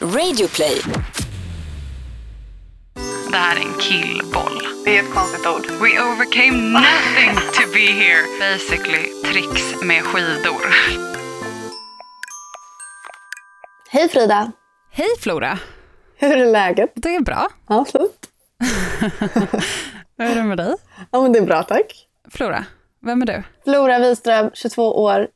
Radioplay. Det här är en killboll. Det är ett konstigt ord. We overcame nothing to be here. Basically tricks med skidor. Hej Frida! Hej Flora! Hur är läget? Det är bra. Ja, fint. Hur är det med dig? Ja, men det är bra tack. Flora, vem är du? Flora Wiström, 22 år.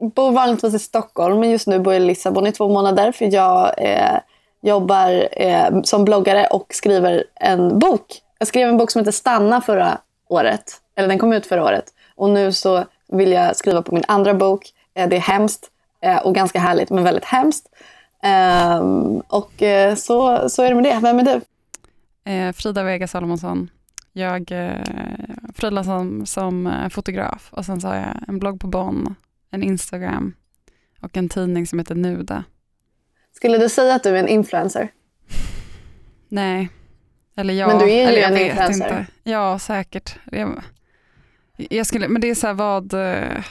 Bor vanligtvis i Stockholm, men just nu bor jag i Lissabon i två månader för jag eh, jobbar eh, som bloggare och skriver en bok. Jag skrev en bok som heter Stanna förra året. Eller den kom ut förra året. Och nu så vill jag skriva på min andra bok. Eh, det är hemskt eh, och ganska härligt, men väldigt hemskt. Ehm, och eh, så, så är det med det. Vem är du? Eh, Frida Vega Salomonsson. Jag eh, frilansar som, som eh, fotograf och sen så har jag en blogg på Bonn, en Instagram och en tidning som heter Nuda. Skulle du säga att du är en influencer? Nej, eller ja, Men du är ju jag en influencer. inte. Ja, säkert. Jag, jag skulle, men det är så här vad... eh,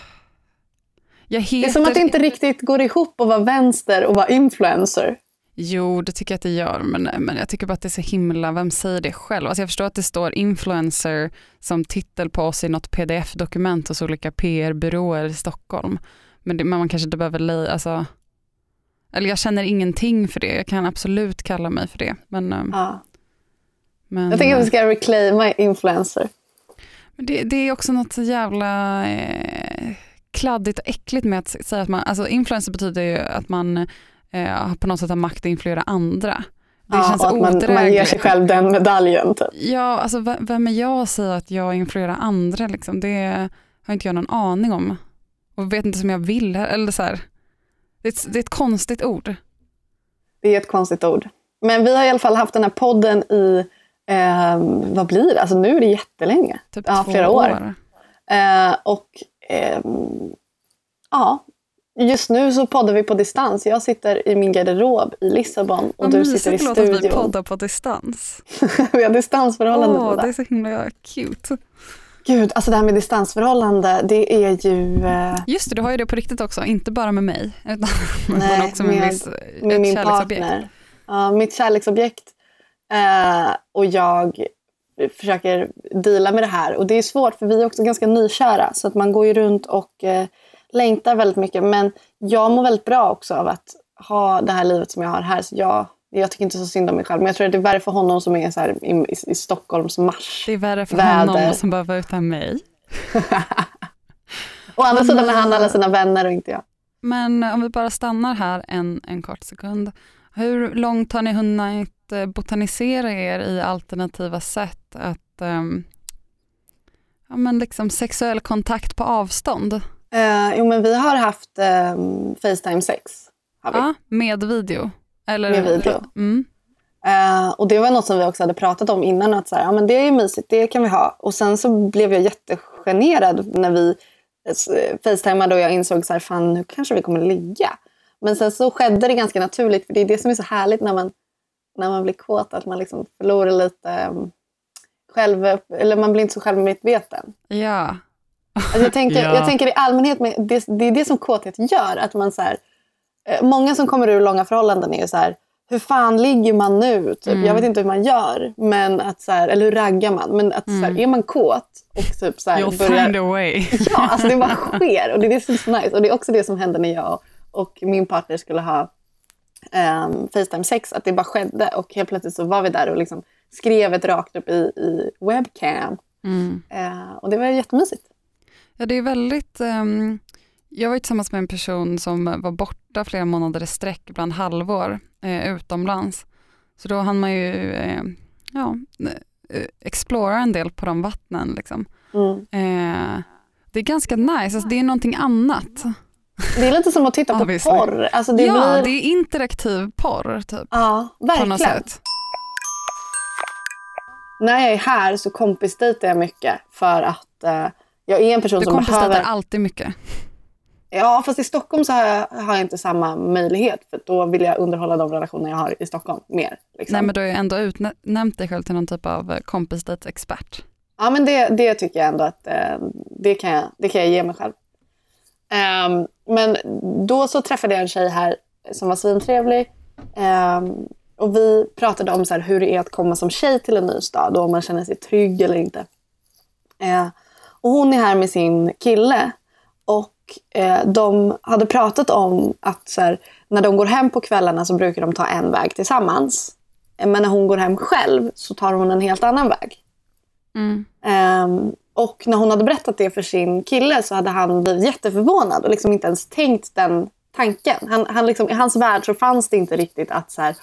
Jag heter... Det är som att det inte riktigt går ihop att vara vänster och vara influencer. Jo, det tycker jag att det gör, men, men jag tycker bara att det är så himla, vem säger det själv? Alltså jag förstår att det står influencer som titel på oss i något pdf-dokument hos olika PR-byråer i Stockholm. Men, det, men man kanske inte behöver, le, alltså, eller jag känner ingenting för det, jag kan absolut kalla mig för det. Men, eh, Ja. men, Jag tycker att vi ska reclaima influencer. men det, det är också något så jävla eh, kladdigt och äckligt med att säga att man, alltså influencer betyder ju att man eh, på något sätt har makt att influera andra. Det Ja, känns att man, man ger sig själv den medaljen. Typ. Ja, alltså vem är jag att säga att jag influerar andra liksom? Det har inte jag någon aning om. Och vet inte som jag vill, eller så här. Det är, ett, det är ett konstigt ord. Det är ett konstigt ord. Men vi har i alla fall haft den här podden i, eh, vad blir det? Alltså nu är det jättelänge. Typ Ja, flera år. Eh, och ehm, ja, just nu så poddar vi på distans. Jag sitter i min garderob i Lissabon och Vad du sitter i det låter att vi studion. poddar på distans. vi har distansförhållande Åh, båda. det är så himla cute. Gud, alltså det här med distansförhållande, det är ju eh, Just det, du har ju det på riktigt också, inte bara med mig, utan Nej, också med, med- viss, med ett min partner. Ja, mitt kärleksobjekt. Eh, och jag försöker deala med det här. Och det är svårt för vi är också ganska nykära. Så att man går ju runt och eh, längtar väldigt mycket. Men jag mår väldigt bra också av att ha det här livet som jag har här. Så jag, jag tycker inte så synd om mig själv. Men jag tror att det är värre för honom som är så här i, i, i Stockholms mars. Det är värre för Väder. honom som behöver vara utan mig. Å andra sidan har han alla sina vänner och inte jag. Men om vi bara stannar här en, en kort sekund. Hur långt har ni hunnit eh, botanisera er i alternativa sätt att ehm, ja, men liksom sexuell kontakt på avstånd? Eh, jo men vi har haft eh, Facetime sex. Har vi. Ja, med video? Eller, Med video. Mm. Eh, och det var något som vi också hade pratat om innan. Att så här, ja, men det är ju mysigt, det kan vi ha. Och sen så blev jag jättegenerad när vi facetimade och jag insåg så här, fan nu kanske vi kommer ligga. Men sen så skedde det ganska naturligt. För det är det som är så härligt när man, när man blir kåt. Att man liksom förlorar lite um, själv... Eller man blir inte så självmedveten. Ja. Alltså jag, tänker, Ja. jag tänker i allmänhet, med, det, det är det som kåthet gör. Att man så här, eh, många som kommer ur långa förhållanden är ju så här, hur fan ligger man nu? Typ. Mm. Jag vet inte hur man gör, men att så här, eller hur raggar man? Men att så här, är man kåt och typ så här, Mm. You'll börjar... find a way. Ja, alltså det bara sker. Och det är det som är så nice. Och det är också det som hände när jag och min partner skulle ha um, Facetime sex. Att det bara skedde och helt plötsligt så var vi där och liksom skrev ett rakt upp i, i webcam. Mm. Eh, och det var jättemysigt. Ja, det är väldigt... ehm, jag var tillsammans med en person som var borta flera månader i sträck, ibland halvår, eh, utomlands. Så då hann man ju eh, ja, eh, explora en del på de vattnen. Liksom. Mm. Eh, det är ganska nice, alltså, det är någonting annat. Det är lite som att titta på Obviously. porr. Alltså det ja, blir... det är interaktiv porr typ. Ja, På något verkligen. sätt. När jag är här så kompisdejtar jag mycket för att eh, jag är en person Du som behöver... alltid mycket. Ja, fast i Stockholm så har jag, har jag inte samma möjlighet. För då vill jag underhålla de relationer jag har i Stockholm mer. Liksom. Nej men du har ju ändå utnämnt dig själv till någon typ av eh, kompisdejtsexpert. Ja, men det, det tycker jag ändå att eh, det, kan jag, det kan jag ge mig själv. Ehm, men då så träffade jag en tjej här som var svintrevlig. Ehm, och vi pratade om så här, hur det är att komma som tjej till en ny stad och om man känner sig trygg eller inte. Eh, och hon är här med sin kille och eh, de hade pratat om att så här, när de går hem på kvällarna så brukar de ta en väg tillsammans. Men när hon går hem själv så tar hon en helt annan väg. Mm. Ehm, och när hon hade berättat det för sin kille så hade han blivit jätteförvånad och liksom inte ens tänkt den tanken. Han, han liksom, I hans värld så fanns det inte riktigt att så här,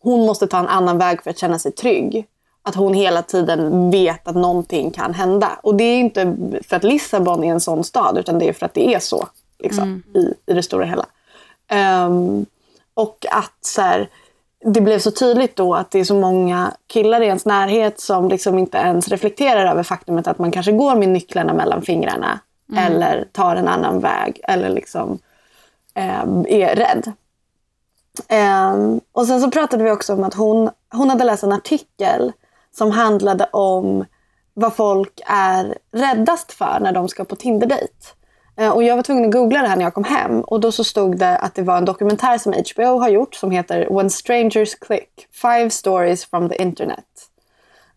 hon måste ta en annan väg för att känna sig trygg. Att hon hela tiden vet att någonting kan hända. Och det är inte för att Lissabon är en sån stad utan det är för att det är så liksom, i, i det stora hela. Ehm, och att så här, det blev så tydligt då att det är så många killar i ens närhet som liksom inte ens reflekterar över faktumet att man kanske går med nycklarna mellan fingrarna. Eller tar en annan väg. Eller liksom ehm, är rädd. Ehm, och sen så pratade vi också om att hon, hon hade läst en artikel som handlade om vad folk är räddast för när de ska på Tinder-dejt. Eh, Och jag var tvungen att googla det här när jag kom hem och då så stod det att det var en dokumentär som HBO har gjort som heter When Strangers Click, Five Stories from the Internet.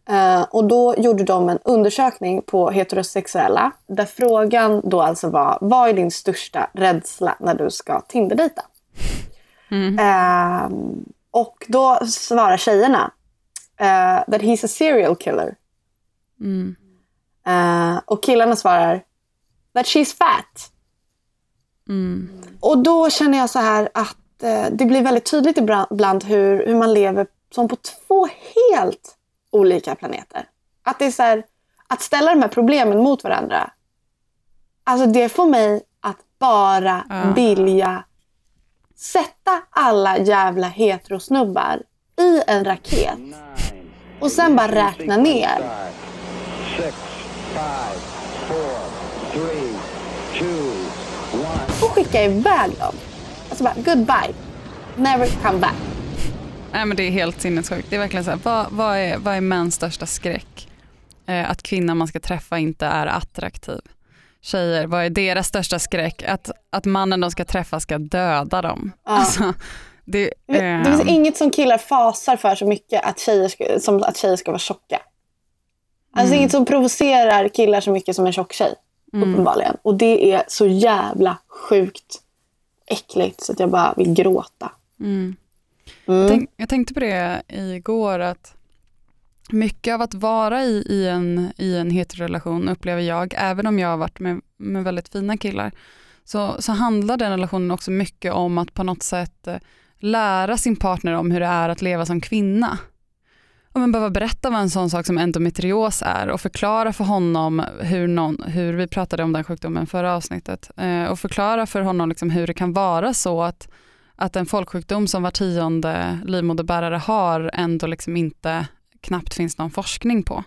Eh, och då gjorde de en undersökning på heterosexuella där frågan då alltså var vad är din största rädsla när du ska Tinder-dejta? Eh, och då svarar tjejerna eh, that he's a serial killer. Mm. Eh, och killarna svarar that she's fat. Mm. Och då känner jag så här att eh, det blir väldigt tydligt ibland hur, hur man lever som på två helt olika planeter. Att det är så här, att ställa de här problemen mot varandra. Alltså det får mig att bara Ja. vilja sätta alla jävla heterosnubbar i en raket och sen bara räkna ner. Och skicka iväg dem. Alltså bara goodbye. Never come back. Nej, men det är helt sinnessjukt. Det är verkligen så här, vad, vad, är, vad är mäns största skräck? Eh, att kvinnan man ska träffa inte är attraktiv. Tjejer, vad är deras största skräck? Att, att mannen de ska träffa ska döda dem. Alltså, det, Det eh, det finns inget som killar fasar för så mycket att tjejer ska, som att tjejer ska vara tjocka. Alltså inget som provocerar killar så mycket som en tjock tjej. Uppenbarligen. Och det är så jävla sjukt äckligt så att jag bara vill gråta. Mm. Mm. Tänk, jag tänkte på det igår att mycket av att vara i, i, en, i en heterorelation upplever jag, även om jag har varit med, med väldigt fina killar, så, så handlar den relationen också mycket om att på något sätt eh, lära sin partner om hur det är att leva som kvinna. Om man behöver berätta vad en sån sak som endometrios är och förklara för honom hur, någon, hur vi pratade om den sjukdomen förra avsnittet, eh, och förklara för honom liksom hur det kan vara så att att en folksjukdom som var tionde livmoderbärare har ändå liksom inte knappt finns någon forskning på.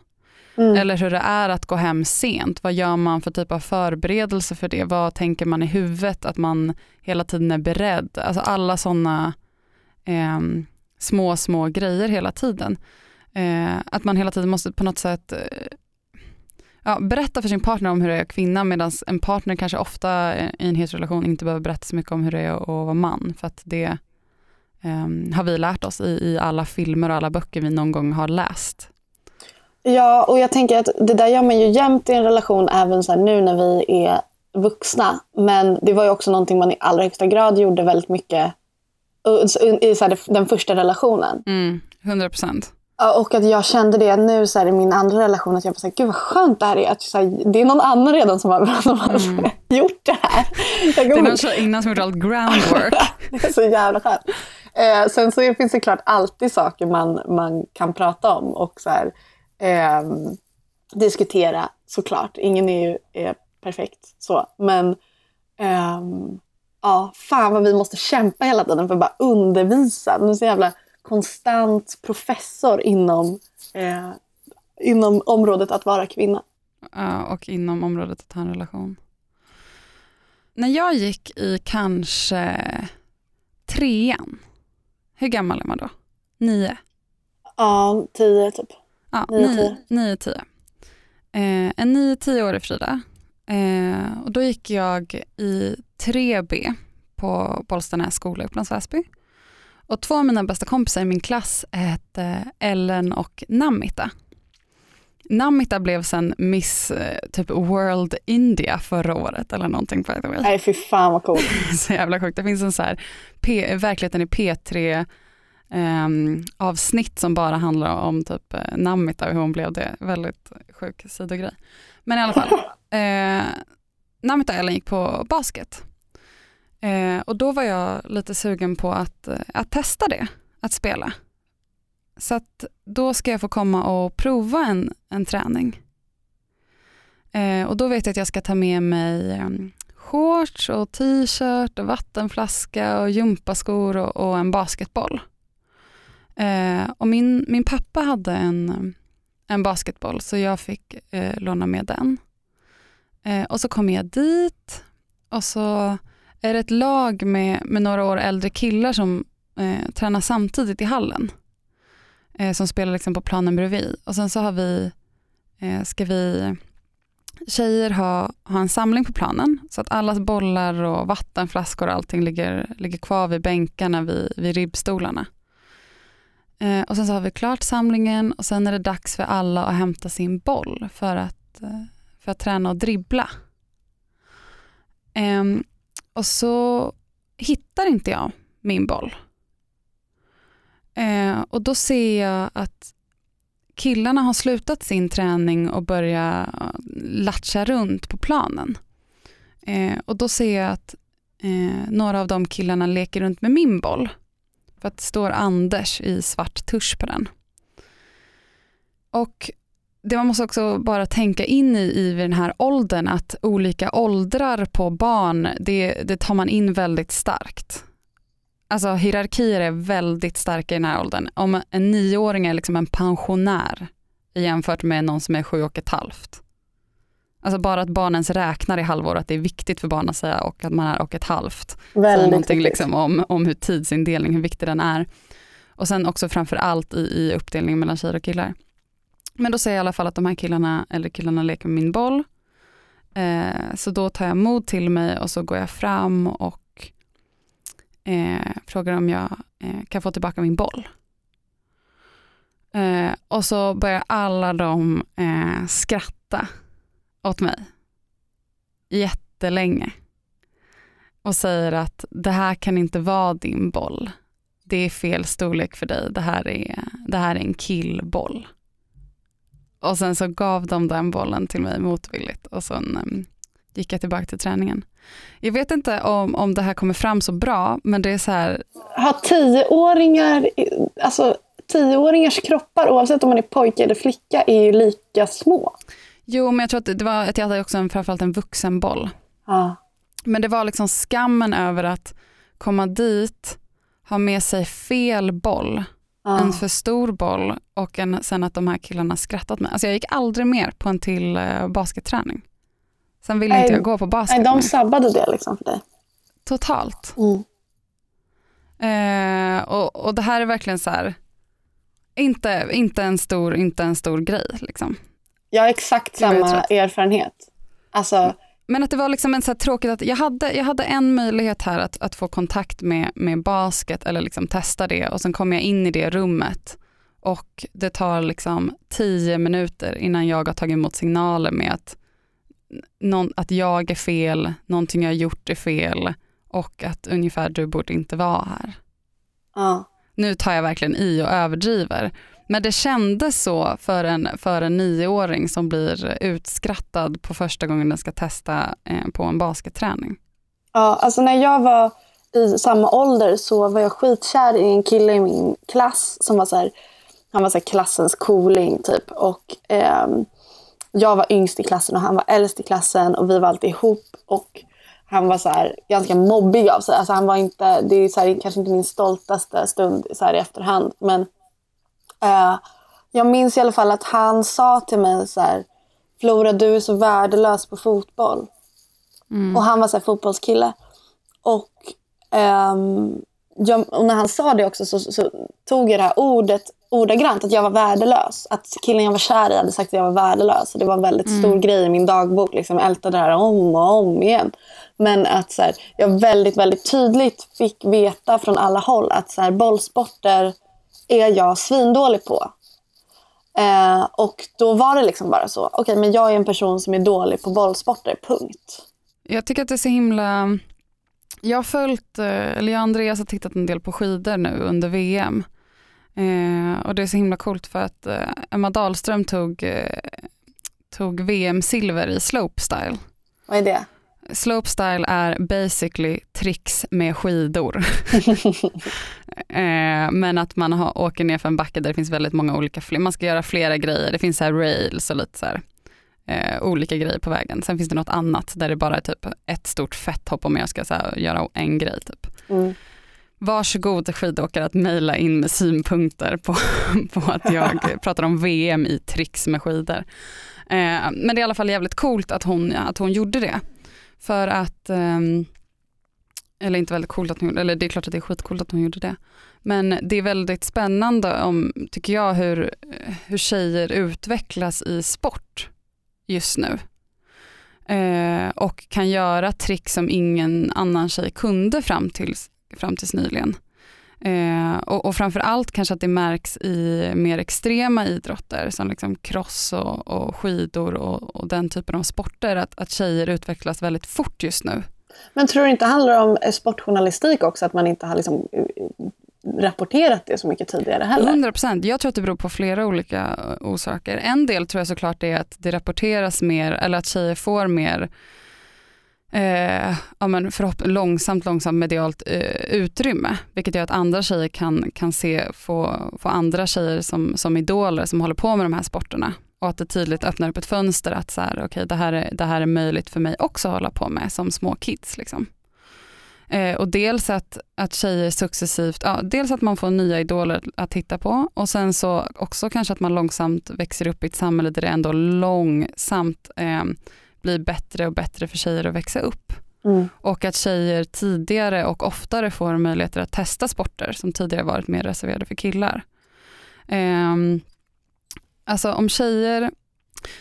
Mm. Eller hur det är att gå hem sent. Vad gör man för typ av förberedelse för det? Vad tänker man i huvudet? Att man hela tiden är beredd. Alltså alla sådana eh, små, små grejer hela tiden. Eh, att man hela tiden måste på något sätt eh, ja, berätta för sin partner om hur det är att kvinna medan en partner kanske ofta eh, i en heterorelation inte behöver berätta så mycket om hur det är att vara man. För att det eh, har vi lärt oss i, i alla filmer och alla böcker vi någon gång har läst. Ja, och jag tänker att det där gör man ju jämt i en relation även så här nu när vi är vuxna. Men det var ju också någonting man i allra högsta grad gjorde väldigt mycket i så här den första relationen. Mm, 100 procent. Och att jag kände det nu så här, i min andra relation. Att jag var så här, gud vad skönt det här är. Att, så här, det är någon annan redan som har, som har gjort det här. Det är någon som innan som gjort allt groundwork. det är så jävla skönt. Eh, sen så finns det klart alltid saker man, man kan prata om och så här, ehm, diskutera såklart. Ingen är ju är perfekt så. Men ehm, ja, fan vad vi måste kämpa hela tiden för att bara undervisa. Nu är så jävla konstant professor inom, eh, inom området att vara kvinna. Ja, och inom området att ha en relation. När jag gick i kanske trean, hur gammal är man då? Nio? Ja, tio typ. Ja, Nio, nio, tio. nio, tio. Eh, en nio, tioårig Frida. Eh, och då gick jag i 3B på Bollstanäs skola i Upplands Väsby. Och två av mina bästa kompisar i min klass hette Ellen och Namita. Namita blev sen Miss eh, typ World India förra året eller någonting by the way. Nej fy fan vad coolt. Så jävla sjukt. Det finns en så här P, verkligheten i P3 ehm, avsnitt som bara handlar om typ eh, Namita och hur hon blev det. Väldigt sjuk sidogrej. Men i alla fall. Eh, Namita och Ellen gick på basket. Eh, och då var jag lite sugen på att, att testa det, att spela. Så att då ska jag få komma och prova en, en träning. Eh, och då vet jag att jag ska ta med mig eh, shorts och t-shirt och vattenflaska och gympaskor och, och en basketboll. Eh, och min, min pappa hade en, en basketboll så jag fick eh, låna med den. Eh, och så kom jag dit och så är det ett lag med, med några år äldre killar som eh, tränar samtidigt i hallen. Eh, som spelar liksom på planen bredvid. Och sen så har vi, eh, ska vi tjejer ha, ha en samling på planen så att allas bollar och vattenflaskor och allting ligger, ligger kvar vid bänkarna vid, vid ribbstolarna. Eh, och sen så har vi klart samlingen och sen är det dags för alla att hämta sin boll för att, eh, för att träna och dribbla. Eh, och så hittar inte jag min boll. Eh, och då ser jag att killarna har slutat sin träning och börjar eh, latcha runt på planen. Eh, och då ser jag att eh, några av de killarna leker runt med min boll. För att det står Anders i svart tusch på den. Och det man måste också bara tänka in i, i den här åldern att olika åldrar på barn, det, det tar man in väldigt starkt. Alltså hierarkier är väldigt starka i den här åldern. Om en nioåring är liksom en pensionär jämfört med någon som är sju och ett halvt. Alltså bara att barnens räknar i halvår, att det är viktigt för barn att säga och att man är och ett halvt. Väldigt någonting liksom om, om hur tidsindelning, hur viktig den är. Och sen också framför allt i, i uppdelningen mellan tjejer och killar. Men då säger jag i alla fall att de här killarna, eller killarna leker med min boll. Eh, så då tar jag mod till mig och så går jag fram och eh, frågar om jag eh, kan få tillbaka min boll. Eh, och så börjar alla de eh, skratta åt mig jättelänge och säger att det här kan inte vara din boll. Det är fel storlek för dig. Det här är, det här är en killboll. Och sen så gav de den bollen till mig motvilligt och sen um, gick jag tillbaka till träningen. Jag vet inte om, om det här kommer fram så bra, men det är så här, Har tioåringar, alltså tioåringars kroppar oavsett om man är pojke eller flicka är ju lika små jo men jag tror att det var att jag hade också en, framförallt en vuxenboll. Ja. Men det var liksom skammen över att komma dit, ha med sig fel boll, Ja. en för stor boll och en, sen att de här killarna skrattat mig. Alltså jag gick aldrig mer på en till eh, basketträning. Sen ville Nej, inte jag gå på basket Nej, de sabbade det liksom för dig. Totalt. Mm. Eh, och, och det här är verkligen så här, inte, inte, en, stor, inte en stor grej. Liksom. Jag har exakt samma erfarenhet. Alltså, Men att det var liksom en så tråkigt att jag hade, jag hade en möjlighet här att, att få kontakt med, med basket eller liksom testa det och sen kom jag in i det rummet och det tar liksom tio minuter innan jag har tagit emot signaler med att, någon, att jag är fel, någonting jag har gjort är fel och att ungefär du borde inte vara här. ja. Nu tar jag verkligen i och överdriver. Men det kändes så för en, för en nioåring som blir utskrattad på första gången den ska testa eh, på en basketträning. Ja, alltså när jag var i samma ålder så var jag skitkär i en kille i min klass som var så här, han var så här klassens cooling typ. Och eh, jag var yngst i klassen och han var äldst i klassen och vi var alltid ihop. Och han var så här, ganska mobbig av sig. Alltså han var inte, det är så här, kanske inte min stoltaste stund så här i efterhand. Men jag minns i alla fall att han sa till mig så här, Flora du är så värdelös på fotboll. Och han var så här fotbollskille. Och ehm, jag, och när han sa det också så, så tog jag det här ordet ordagrant, att jag var värdelös. Att killen jag var kär i hade sagt att jag var värdelös. Och det var en väldigt stor grej i min dagbok. Liksom, jag ältade det här om och om igen. Men att så här, jag väldigt, väldigt tydligt fick veta från alla håll att så här, bollsporter är jag svindålig på. Eh, och då var det liksom bara så. Okej, men jag är en person som är dålig på bollsporter, punkt. Jag tycker att det är så himla... Jag har följt, eh, eller jag och Andreas har tittat en del på skidor nu under VM. Eh, och det är så himla coolt för att eh, Emma Dahlström tog, eh, tog VM-silver i slopestyle. Vad är det? Slopestyle är basically tricks med skidor. eh, men att man har, åker ner för en backe där det finns väldigt många olika, man ska göra flera grejer. Det finns så här rails och lite så här, eh, olika grejer på vägen. Sen finns det något annat där det bara är typ ett stort fett hopp om jag ska så här, göra en grej. Typ. Mm. Varsågod skidåkare att mejla in med synpunkter på, på att jag pratar om VM i tricks med skidor. Eh, men det är i alla fall jävligt coolt att hon, att hon gjorde det. För att, ehm, eller inte väldigt coolt att hon gjorde eller det är klart att det är skitcoolt att hon gjorde det. Men det är väldigt spännande om, tycker jag, hur, hur tjejer utvecklas i sport just nu. Eh, och kan göra trick som ingen annan tjej kunde fram tills, fram tills nyligen. Eh, och, och framför allt kanske att det märks i mer extrema idrotter som liksom cross och, och skidor och, och, den typen av sporter, att, att tjejer utvecklas väldigt fort just nu. Men tror du inte det handlar om eh, sportjournalistik också, att man inte har liksom eh, rapporterat det så mycket tidigare heller? 100 procent. Jag tror att det beror på flera olika eh, orsaker. En del tror jag såklart är att det rapporteras mer, eller att tjejer får mer eh, ja, men långsamt, långsamt medialt eh, utrymme. Vilket gör att andra tjejer kan, kan se, få, få andra tjejer som, som idoler som håller på med de här sporterna. Och att det tydligt öppnar upp ett fönster att så här, okay, det, här är, det här är möjligt för mig också att hålla på med som små kids. Liksom. Eh, och dels att, att tjejer successivt, ja, dels att man får nya idoler att titta på och sen så också kanske att man långsamt växer upp i ett samhälle där det ändå långsamt eh, blir bättre och bättre för tjejer att växa upp. Mm. Och att tjejer tidigare och oftare får möjligheter att testa sporter som tidigare varit mer reserverade för killar. Um, alltså om tjejer,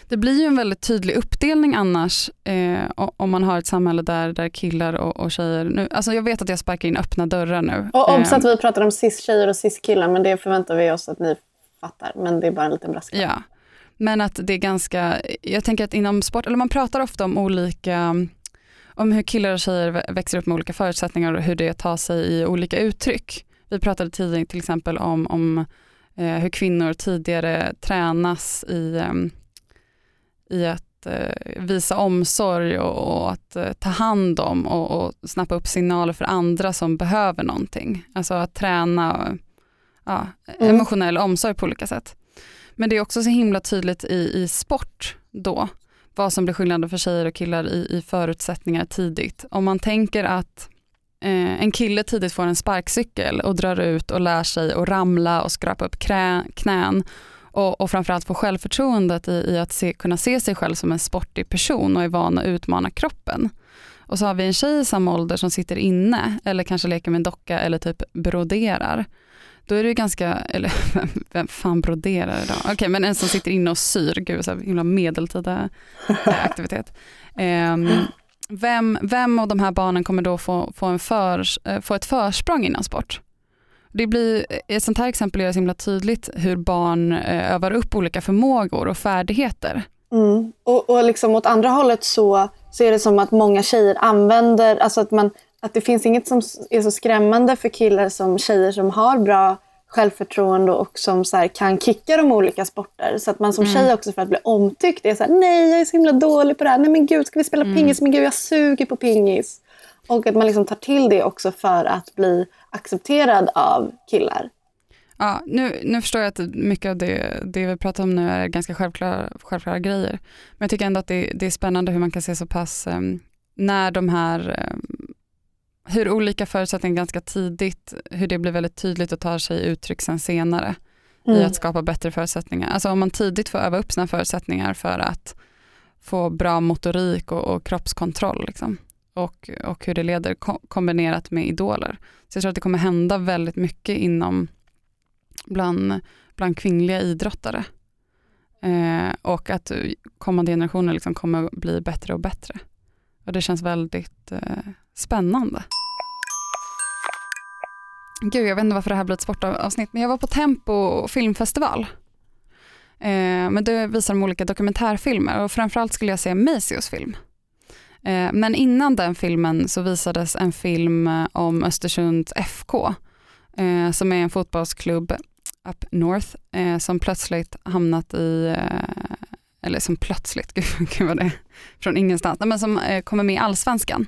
det blir ju en väldigt tydlig uppdelning annars eh, om man har ett samhälle där, där killar och, och tjejer, nu, alltså jag vet att jag sparkar in öppna dörrar nu. Och obs att ehm. vi pratar om cis-tjejer och cis-killar men det förväntar vi oss att ni fattar, men det är bara en liten brasklapp. Ja, men att det är ganska, jag tänker att inom sport, eller man pratar ofta om olika, om hur killar och tjejer växer upp med olika förutsättningar och hur det tar sig i olika uttryck. Vi pratade tidigare till exempel om, om eh, hur kvinnor tidigare tränas i, eh, i att eh, visa omsorg och, och att eh, ta hand om och, och snappa upp signaler för andra som behöver någonting. Alltså att träna ja, mm. emotionell omsorg på olika sätt. Men det är också så himla tydligt i, i sport då, vad som blir skillnaden för tjejer och killar i, i förutsättningar tidigt. Om man tänker att eh, en kille tidigt får en sparkcykel och drar ut och lär sig att ramla och skrapa upp krä, knän och, och framförallt få självförtroendet i, i att se, kunna se sig själv som en sportig person och är van att utmana kroppen. Och så har vi en tjej i samma ålder som sitter inne eller kanske leker med en docka eller typ broderar då är det ju ganska, eller vem fan broderar idag? Okej, okay, men en som sitter inne och syr, gud så himla medeltida eh, aktivitet. Um, vem, vem av de här barnen kommer då få, få, en för, eh, få ett försprång inom sport? Det blir, ett sånt här exempel är så himla tydligt hur barn eh, övar upp olika förmågor och färdigheter. Mm. Och, och liksom åt andra hållet så, så är det som att många tjejer använder, alltså att man att det finns inget som är så skrämmande för killar som tjejer som har bra självförtroende och som så här, kan kicka de olika sporter. Så att man som mm. tjej också för att bli omtyckt är så här, nej jag är så himla dålig på det här. Nej men gud, ska vi spela mm. pingis? Men gud, jag suger på pingis. Och att man liksom tar till det också för att bli accepterad av killar. Ja, nu, nu förstår jag att mycket av det, det vi pratar om nu är ganska självklara, självklara grejer. Men jag tycker ändå att det, det är spännande hur man kan se så pass, um, när de här um, hur olika förutsättningar ganska tidigt, hur det blir väldigt tydligt och tar sig uttryck sen senare mm. i att skapa bättre förutsättningar. Alltså om man tidigt får öva upp sina förutsättningar för att få bra motorik och, och kroppskontroll liksom. och, och hur det leder ko- kombinerat med idoler. Så jag tror att det kommer hända väldigt mycket inom bland, bland kvinnliga idrottare. Eh, och att kommande generationer liksom kommer bli bättre och bättre. Och det känns väldigt eh, spännande. Gud, jag vet inte varför det här blir ett sportavsnitt, men jag var på Tempo filmfestival. Eh, men då visar de olika dokumentärfilmer och framförallt skulle jag se Maceos film. Eh, men innan den filmen så visades en film eh, om Östersunds FK, eh, som är en fotbollsklubb up north, eh, som plötsligt hamnat i, eh, eller som plötsligt, gud, gud vad det är, från ingenstans, men som eh, kommer med i Allsvenskan.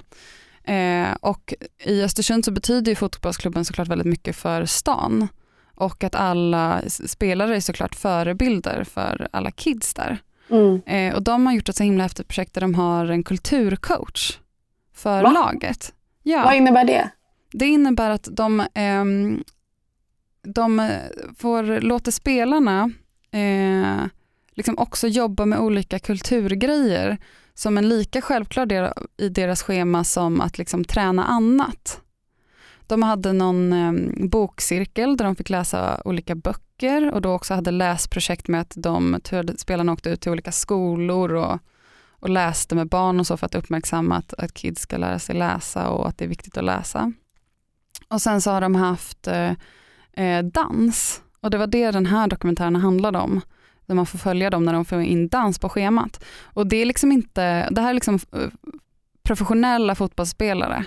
Eh, och i Östersund så betyder ju fotbollsklubben såklart väldigt mycket för stan och att alla spelare är såklart förebilder för alla kids där. Mm. Eh, och de har gjort ett så himla häftigt projekt där de har en kulturcoach för Va? laget. Ja. Vad innebär det? Det innebär att de, ehm, de eh, får, låter spelarna eh, liksom också jobba med olika kulturgrejer som en lika självklar del i deras schema som att liksom träna annat. De hade någon eh, bokcirkel där de fick läsa olika böcker och då också hade läsprojekt med att de spelarna åkte ut till olika skolor och, och läste med barn och så för att uppmärksamma att, att kids ska lära sig läsa och att det är viktigt att läsa. Och sen så har de haft eh, eh, dans och det var det den här dokumentären handlade om. Där man får följa dem när de får in dans på schemat. Och det är liksom inte, det här är liksom eh, professionella fotbollsspelare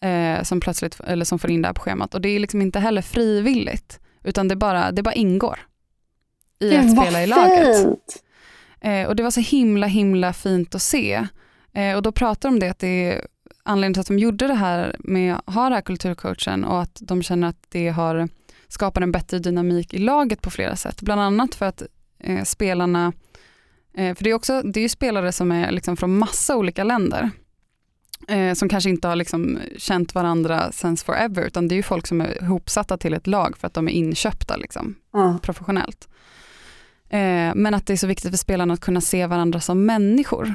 eh, som plötsligt eller som får in det här på schemat och det är liksom inte heller frivilligt utan det bara, det bara ingår i Gud, att spela i laget. fint. Eh, och det var så himla himla fint att se. Eh, och då pratar de om det att det är anledningen till att de gjorde det här med att ha det här kulturcoachen och att de känner att det har skapat en bättre dynamik i laget på flera sätt. Bland annat för att eh, spelarna, eh, för det är, också, det är ju spelare som är liksom från massa olika länder eh, som kanske inte har liksom känt varandra since forever utan det är ju folk som är ihopsatta till ett lag för att de är inköpta liksom, Ja. professionellt. Eh, men att det är så viktigt för spelarna att kunna se varandra som människor.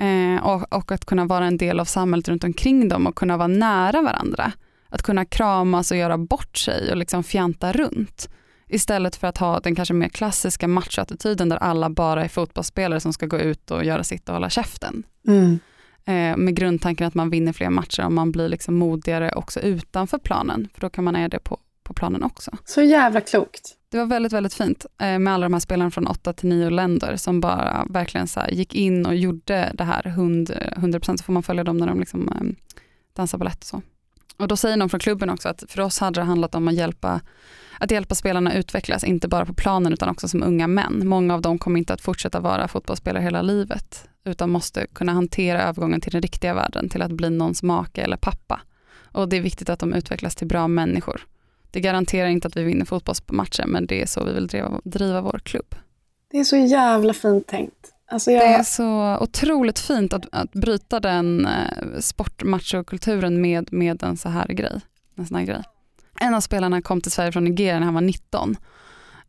Eh, och, och att kunna vara en del av samhället runt omkring dem och kunna vara nära varandra. Att kunna kramas och göra bort sig och liksom fjanta runt. Istället för att ha den kanske mer klassiska machoattityden där alla bara är fotbollsspelare som ska gå ut och göra sitt och hålla käften. Mm. Eh, med grundtanken att man vinner fler matcher och man blir liksom modigare också utanför planen. För då kan man göra det på, på planen också. Så jävla klokt. Det var väldigt, väldigt fint eh, med alla de här spelarna från 8 till 9 länder som bara verkligen så gick in och gjorde det här 100, 100% så får man följa dem när de liksom, eh, dansar balett och så. Och då säger någon från klubben också att för oss hade det handlat om att hjälpa, att hjälpa spelarna utvecklas, inte bara på planen utan också som unga män. Många av dem kommer inte att fortsätta vara fotbollsspelare hela livet utan måste kunna hantera övergången till den riktiga världen, till att bli någons make eller pappa. Och det är viktigt att de utvecklas till bra människor. Det garanterar inte att vi vinner fotbollsmatcher men det är så vi vill driva, driva vår klubb. Det är så jävla fint tänkt. Alltså Det är jag, så otroligt fint att, att bryta den eh, sportmachokulturen med, med en så här grej. En sån här grej. En av spelarna kom till Sverige från Nigeria när han var 19.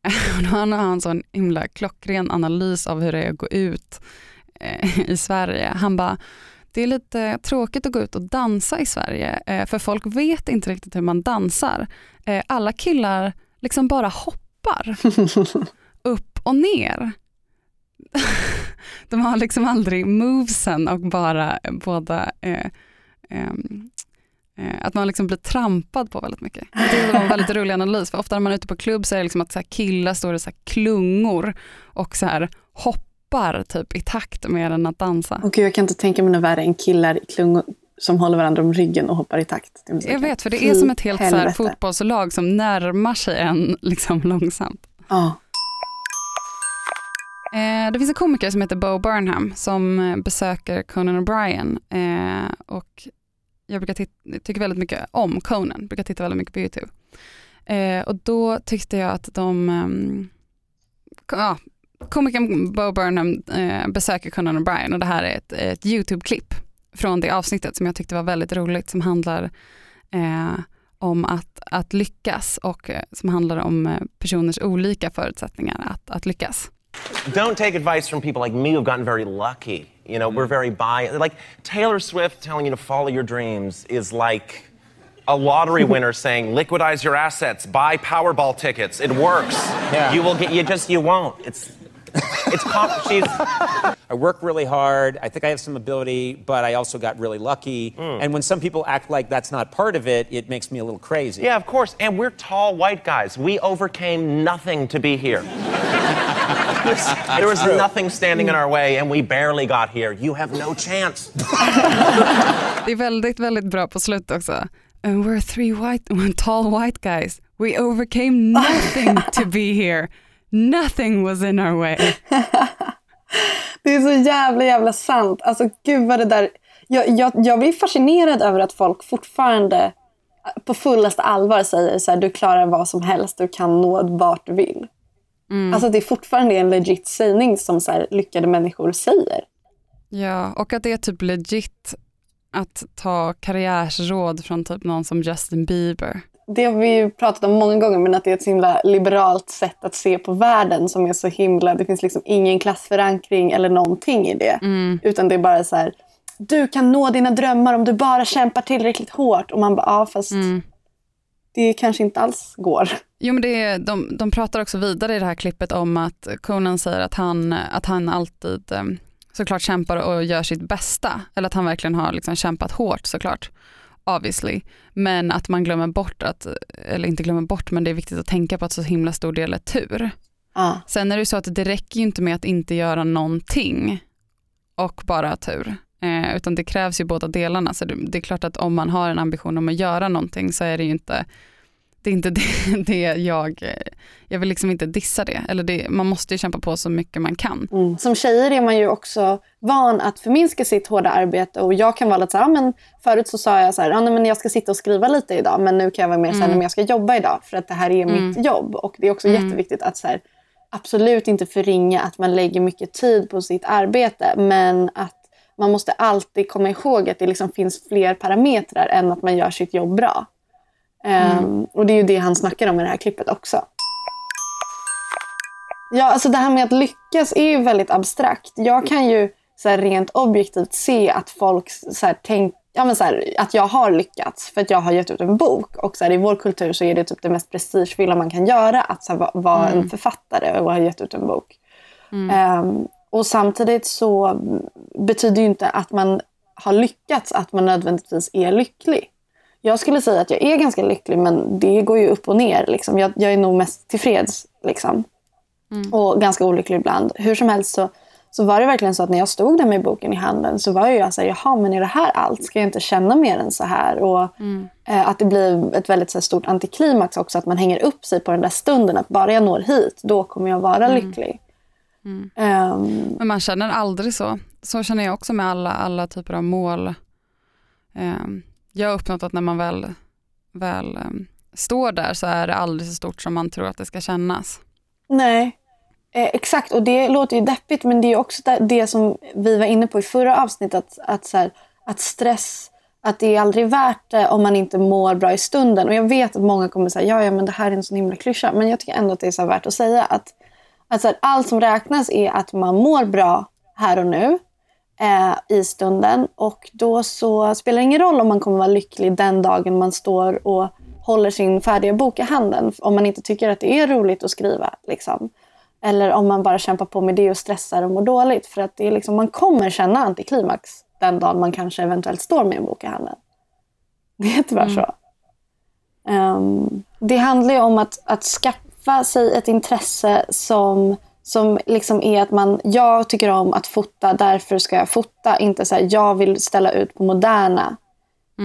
Och då har han en sån himla klockren analys av hur det är att gå ut eh, i Sverige. Han bara, det är lite tråkigt att gå ut och dansa i Sverige eh, för folk vet inte riktigt hur man dansar. Eh, alla killar liksom bara hoppar upp och ner. De har liksom aldrig movesen och bara båda eh, eh, att man liksom blir trampad på väldigt mycket. Det var en väldigt rolig analys för ofta när man är ute på klubb så är det liksom att så killar står i så klungor och så här hoppar typ i takt mer än att dansa. och jag kan inte tänka mig något värre än killar i klungor som håller varandra om ryggen och hoppar i takt. Jag vet för det är som ett helt så här fotbollslag som närmar sig en liksom långsamt. Ja. Eh, det finns en komiker som heter Bo Burnham som eh, besöker Conan O'Brien eh, och jag brukar tycker väldigt mycket om Conan, brukar titta väldigt mycket på YouTube. Eh, och då tyckte jag att de, ehm, ko- komikern Bo Burnham eh, besöker Conan O'Brien och det här är ett, ett YouTube-klipp från det avsnittet som jag tyckte var väldigt roligt som handlar eh, om att, att lyckas och eh, som handlar om eh, personers olika förutsättningar att, att lyckas. Don't take advice from people like me who've gotten very lucky. You know, we're mm. very biased. Like Taylor Swift telling you to follow your dreams is like a lottery winner saying, "Liquidize your assets, buy Powerball tickets. It works. Yeah. You will get. You just you won't. It's it's comp- she's I work really hard. I think I have some ability, but I also got really lucky. Mm. And when some people act like that's not part of it, it makes me a little crazy. yeah, of course. And we're tall white guys. We overcame nothing to be here. there was nothing standing in our way, and we barely got here. You have no chance. Det är väldigt, väldigt bra på slutet också. And we're three white, tall white guys. We overcame nothing to be here. Nothing was in our way. Det är så jävla jävla sant. Alltså gud vad det där... Jag, jag, jag blir fascinerad över att folk fortfarande på fullaste allvar säger så här, du klarar vad som helst, du kan nå vart du vill. Alltså det är fortfarande en legit sägning som så här, lyckade människor säger. Ja, och att det är typ legit att ta karriärsråd från typ någon som Justin Bieber. Det har vi ju pratat om många gånger, men att det är ett så himla liberalt sätt att se på världen som är så himla... Det finns liksom ingen klassförankring eller någonting i det. Utan det är bara så här, du kan nå dina drömmar om du bara kämpar tillräckligt hårt. Och man bara, ja fast det kanske inte alls går. Jo men det är, de, de pratar också vidare i det här klippet om att Conan säger att han, att han alltid eh, såklart kämpar och gör sitt bästa. Eller att han verkligen har liksom kämpat hårt såklart. Obviously. Men att man glömmer bort att, eller inte glömmer bort men det är viktigt att tänka på att så himla stor del är tur. Ja. Sen är det ju så att det räcker ju inte med att inte göra någonting och bara ha tur. Eh, utan det krävs ju båda delarna. Så det, det är klart att om man har en ambition om att göra någonting så är det ju inte det, är inte det, det jag, jag vill liksom inte dissa det. Eller det, man måste ju kämpa på så mycket man kan. Mm. Som tjejer är man ju också van att förminska sitt hårda arbete. Och jag kan vara lite så här, ja, men förut så sa jag så här, ja, nej, men jag ska sitta och skriva lite idag. Men nu kan jag vara mer så här, men jag ska jobba idag. För att det här är mitt jobb. Och det är också jätteviktigt att så här, absolut inte förringa att man lägger mycket tid på sitt arbete. Men att man måste alltid komma ihåg att det liksom finns fler parametrar än att man gör sitt jobb bra. Ehm, och det är ju det han snackar om i det här klippet också. Ja, alltså det här med att lyckas är ju väldigt abstrakt. Jag kan ju så här, rent objektivt se att folk så här, tänk, ja, men så här, att jag har lyckats för att jag har gett ut en bok. Och så här, i vår kultur så är det typ det mest prestigefyllda man kan göra att så vara en författare och ha gett ut en bok. Ehm, och samtidigt så betyder ju inte att man har lyckats att man nödvändigtvis är lycklig. Jag skulle säga att jag är ganska lycklig men det går ju upp och ner. Liksom. Jag, jag är nog mest tillfreds. Liksom. Och ganska olycklig ibland. Hur som helst så, så var det verkligen så att när jag stod där med boken i handen så var jag så här, jaha men är det här allt? Ska jag inte känna mer än så här? Och eh, att det blir ett väldigt här, stort antiklimax också. Att man hänger upp sig på den där stunden. Att bara jag når hit, då kommer jag vara lycklig. Ehm, Men man känner aldrig så. Så känner jag också med alla, alla typer av mål. Eh, jag har uppnått att när man väl, väl um, står där så är det aldrig så stort som man tror att det ska kännas. Nej, eh, exakt. Och det låter ju deppigt men det är också det, det som vi var inne på i förra avsnittet. Att, att, så här, att stress, att det är aldrig värt det om man inte mår bra i stunden. Och jag vet att många kommer säga ja, ja men det här är en sån himla klyscha. Men jag tycker ändå att det är så värt att säga att, att så här, allt som räknas är att man mår bra här och nu. Eh, i stunden och då så spelar det ingen roll om man kommer vara lycklig den dagen man står och håller sin färdiga bok i handen om man inte tycker att det är roligt att skriva. Liksom. Eller om man bara kämpar på med det och stressar och mår dåligt. För att det är liksom, man kommer känna antiklimax den dagen man kanske eventuellt står med en bok i handen. Det är tyvärr så. Ehm, det handlar ju om att, att skaffa sig ett intresse som, som liksom är att man, jag tycker om att fota, därför ska jag fota. Inte så här, jag vill ställa ut på Moderna,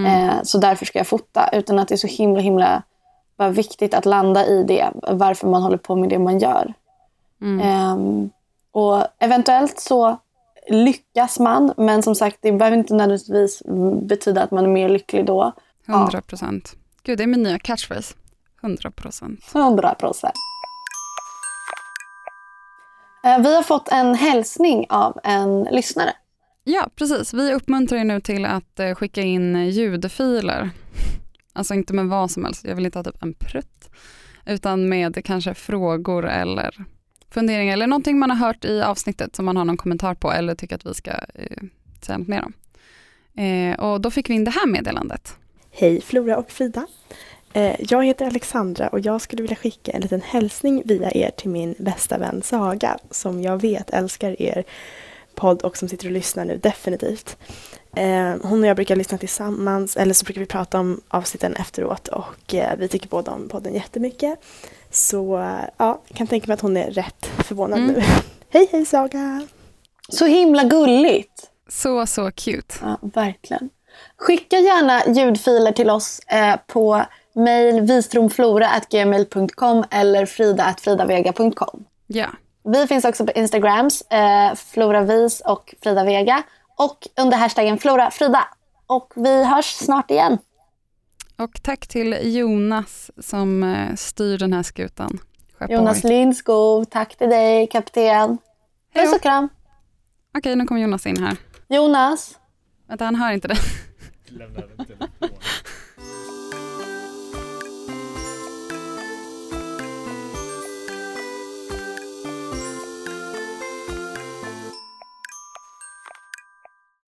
eh, så därför ska jag fota. Utan att det är så himla, himla bara viktigt att landa i det, varför man håller på med det man gör. Ehm, och eventuellt så lyckas man, men som sagt, det behöver inte nödvändigtvis betyda att man är mer lycklig då. 100 procent. Gud, det är min nya catchphrase. 100 procent. 100 procent. Eh, Vi har fått en hälsning av en lyssnare. Ja, precis. Vi uppmuntrar ju nu till att eh, skicka in ljudfiler. Alltså inte med vad som helst. Jag vill inte ha typ en prutt. Utan med kanske frågor eller funderingar eller någonting man har hört i avsnittet som man har någon kommentar på eller tycker att vi ska eh, säga något mer om. Eh, och då fick vi in det här meddelandet. Hej Flora och Frida. Eh, Jag heter Alexandra och jag skulle vilja skicka en liten hälsning via er till min bästa vän Saga som jag vet älskar er podd och som sitter och lyssnar nu definitivt. Eh, Hon och jag brukar lyssna tillsammans eller så brukar vi prata om avsnitten efteråt och eh, vi tycker båda om podden jättemycket. Så ja, jag kan tänka mig att hon är rätt förvånad nu. hej hej Saga! Så himla gulligt. Så, så cute. Ja, verkligen. Skicka gärna ljudfiler till oss eh, på mejl vistromflora.gmail.com eller frida.fridavega.com. Ja. Vi finns också på Instagrams, eh, Floravis och Frida Vega. Och under hashtaggen FloraFrida. Och vi hörs snart igen. Och tack till Jonas som eh, styr den här skutan. Skeppar Jonas White. Lindskog, tack till dig kapten. Hej Puss och kram. Okej, nu kommer Jonas in här. Jonas. Vänta, han hör inte det.